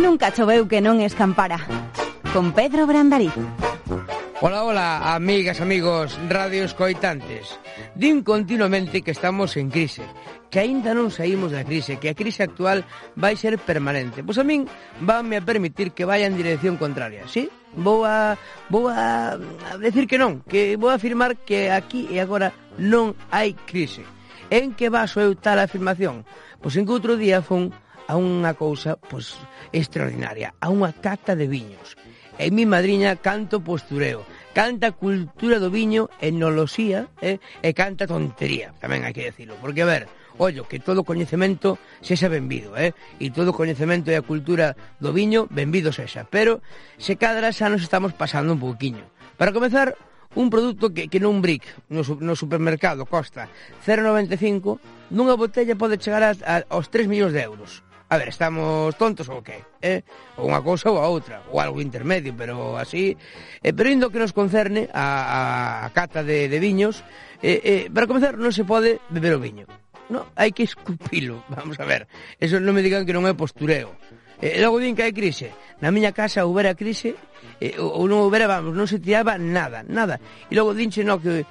Nunca choveu que non escampara. Con Pedro Brandariz. Ola, ola, amigas, amigos, radio escoitantes. Din continuamente que estamos en crise, que aínda non saímos da crise, que a crise actual vai ser permanente. Pois a min vanme a permitir que vaya en dirección contraria, sí? Vou a, vou a, a decir que non, que vou a afirmar que aquí e agora non hai crise. En que baso eu tal afirmación? Pois en que outro día fun a unha cousa pois, extraordinaria, a unha cata de viños. E mi madriña canto postureo, canta cultura do viño, enoloxía eh, e canta tontería, tamén hai que decirlo. Porque, a ver, ollo, que todo coñecemento sexa benvido, eh? E todo coñecemento e a cultura do viño benvido sexa. Pero, se cadra xa nos estamos pasando un pouquiño. Para comezar, un produto que, que non brick no, no supermercado costa 0,95, nunha botella pode chegar a, a, aos 3 millóns de euros. A ver, estamos tontos ou que? Eh? Ou unha cousa ou a outra, ou algo intermedio, pero así... Eh, pero indo que nos concerne a, a, a cata de, de viños, eh, eh, para comenzar non se pode beber o viño. No, hai que escupilo, vamos a ver. Eso non me digan que non é postureo. E eh, logo din que hai crise. Na miña casa houbera crise, eh, ou non houbera, vamos, non se tiraba nada, nada. E logo dinche, no, que,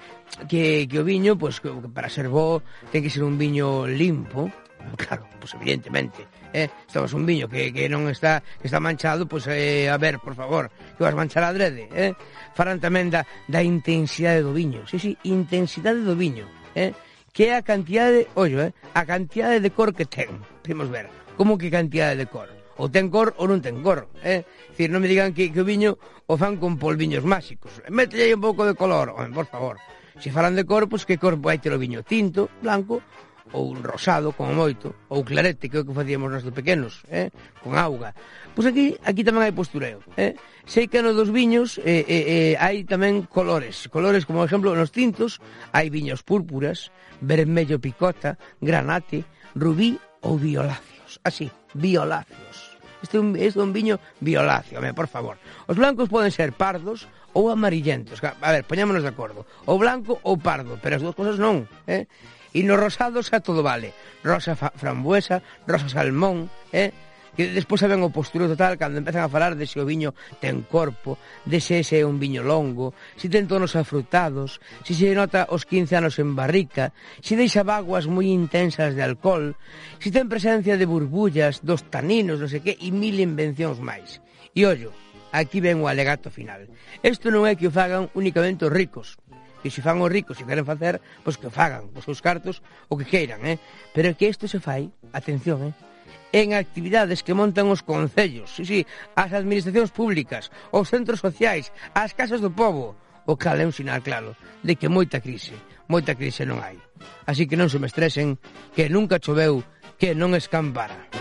que, que o viño, pois, pues, que para ser bo, ten que ser un viño limpo, Claro, pues evidentemente, eh? Estamos un viño que, que non está que está manchado, pois eh, a ver, por favor, que vas manchar a drede, eh? Farán tamén da, da intensidade do viño. Sí, sí, intensidade do viño, eh? Que é a cantidade, ollo, eh? A cantidade de cor que ten. Temos ver, como que cantidade de cor? ou ten cor ou non ten cor, eh? Dicir, non me digan que, que o viño o fan con polviños máxicos. Mételle un pouco de color, home, por favor. Se falan de corpos, que corpo hai ter o viño tinto, blanco, ou rosado, como moito, ou clarete, que é o que facíamos nós de pequenos, eh? con auga. Pois aquí, aquí tamén hai postureo. Eh? Sei que no dos viños eh, eh, eh, hai tamén colores. Colores, como exemplo, nos tintos, hai viños púrpuras, vermello picota, granate, rubí ou violáceos. Así, violáceos. Este é un, este é un viño violáceo, me, por favor. Os blancos poden ser pardos, ou amarillentos. A ver, poñámonos de acordo. O blanco ou pardo, pero as dúas cousas non, eh? E no rosado xa todo vale. Rosa frambuesa, rosa salmón, eh? que despois saben o posturo total cando empezan a falar de se o viño ten corpo, de se ese é un viño longo, se ten tonos afrutados, se se nota os 15 anos en barrica, se deixa vaguas moi intensas de alcohol, se ten presencia de burbullas, dos taninos, non sei que, e mil invencións máis. E ollo, Aquí ven o alegato final. Isto non é que o fagan únicamente os ricos, que se fan os ricos e queren facer, pois que o fagan, os seus cartos, o que queiran, eh? Pero que isto se fai, atención, eh? en actividades que montan os concellos, sí, sí, as administracións públicas, os centros sociais, as casas do povo, o cal é un sinal claro de que moita crise, moita crise non hai. Así que non se me estresen, que nunca choveu, que non escampara.